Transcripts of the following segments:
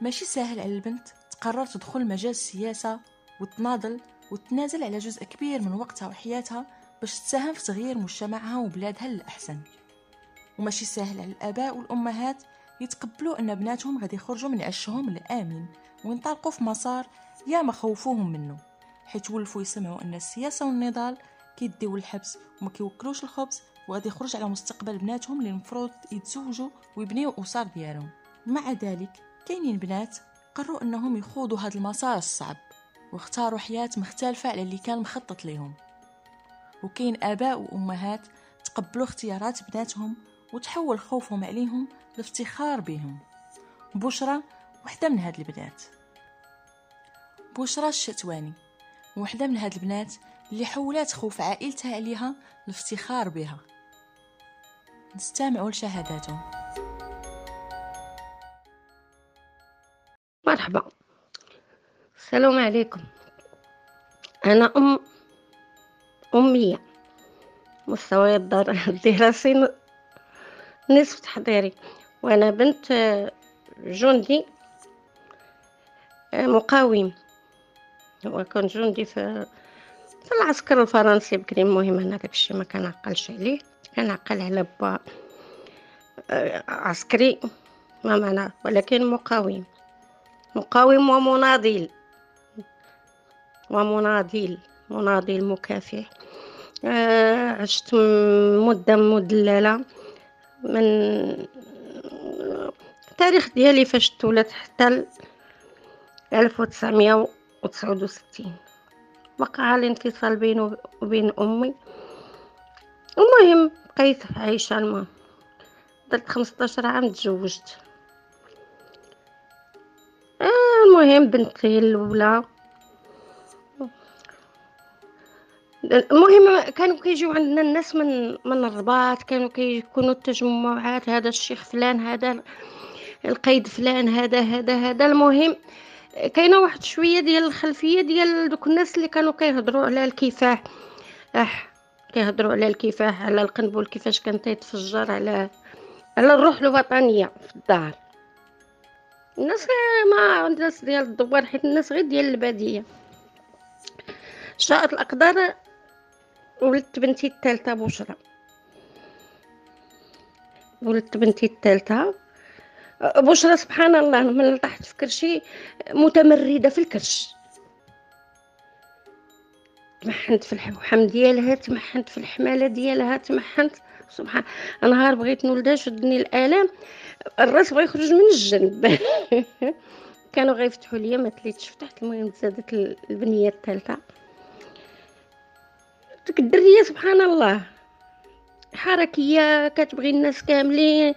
ماشي ساهل على البنت. تقرر تدخل مجال السياسة وتناضل وتنازل على جزء كبير من وقتها وحياتها باش تساهم في تغيير مجتمعها وبلادها للأحسن. وماشي ساهل على الآباء والأمهات يتقبلوا أن بناتهم غادي يخرجوا من عشهم الآمن وينطلقوا في مسار يا ما خوفوهم منه حيت ولفوا يسمعوا أن السياسة والنضال كيديو الحبس وما كيوكلوش الخبز وغادي يخرج على مستقبل بناتهم اللي المفروض يتزوجوا ويبنيو أسر ديالهم. مع ذلك كاينين بنات قرروا إنهم يخوضوا هذا المسار الصعب واختاروا حياة مختلفة على اللي كان مخطط لهم وكاين آباء وأمهات تقبلوا اختيارات بناتهم وتحول خوفهم عليهم لافتخار بهم. بشرى وحدة من هاد البنات. بشرى الشتواني وحدة من هاد البنات اللي حولات خوف عائلتها عليها لافتخار بها. نستمعوا لشهاداتهم مرحبا. السلام عليكم. أنا ام أمية. مستوى الدراسي نصف تحضيري. وأنا بنت جندي مقاوم. هو كان جندي في في العسكر الفرنسي بكري. المهم أنا داكشي ما كنعقلش عليه. كنعقل على با عسكري ما معنى ولكن مقاوم. مقاوم ومناضل. ومناضل. مناضل مكافح. آه، عشت مدة مدللة. من التاريخ ديالي فاش تولدت حتى 1969 وقع الانفصال بيني وبين أمي. المهم بقيت عايشه المهم. درت 15 عام تزوجت. المهم بنتي الأولى. المهم كانوا كيجيو عندنا الناس من من الرباط كانوا كيكونوا التجمعات هذا الشيخ فلان هذا القيد فلان هذا هذا هذا. المهم كاينة واحد شوية ديال الخلفية ديال دوك الناس اللي كانوا كيهضروا على الكفاح آه كيهضروا على الكفاح على القنبل كيفاش كان تيتفجر على على الروح الوطنية في الدار. الناس ما الناس ديال الدوار حيت الناس غير ديال البادية. شاءت الأقدار ولدت بنتي الثالثة بشرى. ولدت بنتي الثالثة. بشرى سبحان الله من طحت في كرشي متمردة في الكرش. تمحنت في الحوحم ديالها تمحنت في الحمالة ديالها تمحنت. سبحان نهار بغيت نولدها شدني الآلام. الراس بغى يخرج من الجنب. كانوا غيفتحوا ليا ما تليتش فتحت. المهم تزادت البنية الثالثة. ديك الدرية سبحان الله. حركية كتبغي الناس كاملين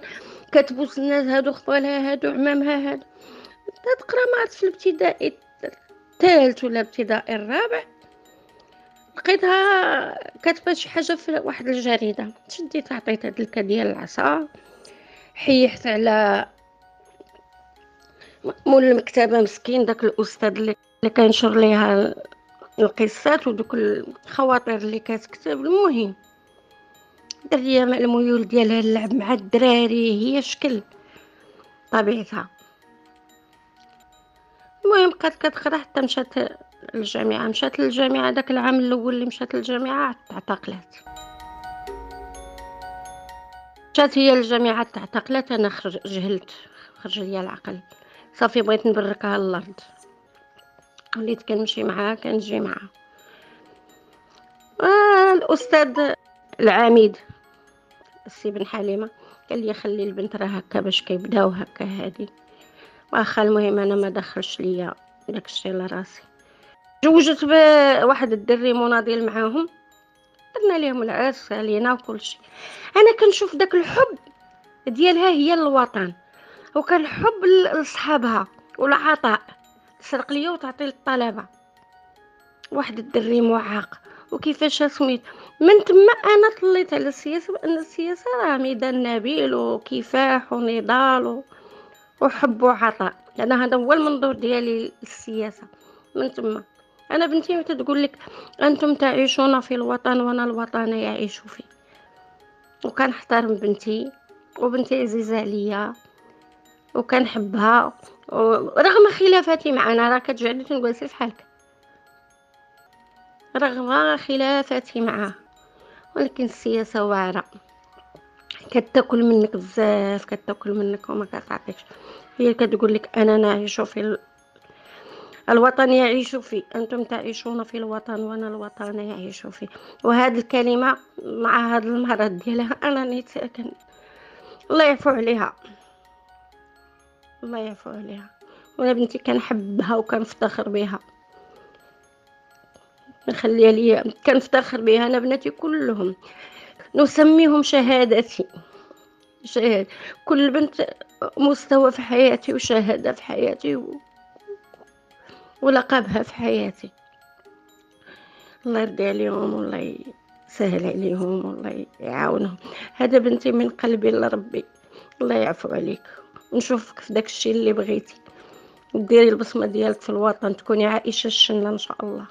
كتبوس الناس هادو خطالها هادو عمامها هادو تقرا مع في الابتدائي الثالث ولا الابتدائي الرابع. لقيتها كاتبة شي حاجة في واحد الجريدة. شديت عطيتها دلكه ديال العصا. حيحت على مول المكتبة مسكين داك الأستاذ اللي كينشر ليها القصات ودوك الخواطر اللي كتكتب. المهم دريه مع الميول ديالها اللعب مع الدراري هي شكل طبيعتها. المهم بقات كتقرا حتى مشات للجامعه مشات للجامعه داك العام الأول اللي مشات للجامعه اعتقلت. مشات هي للجامعه تعتقلت أنا خرج جهلت خرج ليا العقل. صافي بغيت نبركها الأرض وليت كنمشي معاها كنجي معاها. آه الأستاذ العميد السي بن حليمة قال لي خلي البنت راه هكا باش كيبداو هكا هادي. واخا المهم أنا ما دخلش ليا داك الشيء لراسي جوجت بواحد الدري مناضل معاهم درنا ليهم العرس علينا وكل شيء أنا كنشوف داك الحب ديالها هي للوطن وكان حب لصحابها والعطاء. تسرق ليا وتعطي للطلبة. واحد الدري معاق وكيفاش سميت؟ من تما أنا طليت على السياسة بان السياسة راه ميدان نبيل وكفاح ونضال وحب وعطاء أنا هذا هو المنظور ديالي للسياسة. من تما أنا بنتي متى تقول لك أنتم تعيشون في الوطن وأنا الوطن يعيش فيه؟ وكنحترم بنتي وبنتي عزيزة عليا وكنحبها. رغم خلافاتي معنا راه كتجعلني تنجلسي في حالك رغم خلافاتي معاه ولكن السياسة واعرة. كتاكل منك بزاف كتاكل منك وما كتعطيكش. هي كتقول لك أنا نعيش في الوطن يعيش فيه أنتم تعيشون في الوطن وأنا الوطن يعيش فيه وهذه الكلمة مع هذا المرض ديالها أنا نيت ساكن الله يعفو عليها. الله يعفو عليها. وأنا بنتي كنحبها وكنفتخر بها. نخليها ليا. كنفتخر بها أنا بناتي كلهم. نسميهم شهادتي. شهادة. كل بنت مستوى في حياتي وشهادة في حياتي و... ولقبها في حياتي. الله يرضي عليهم والله يسهل عليهم والله يعاونهم. هذا بنتي من قلبي لربي الله يعفو عليك. ونشوفك في داك الشيء اللي بغيتي. وديري البصمة ديالك في الوطن تكوني عائشة الشنة إن شاء الله.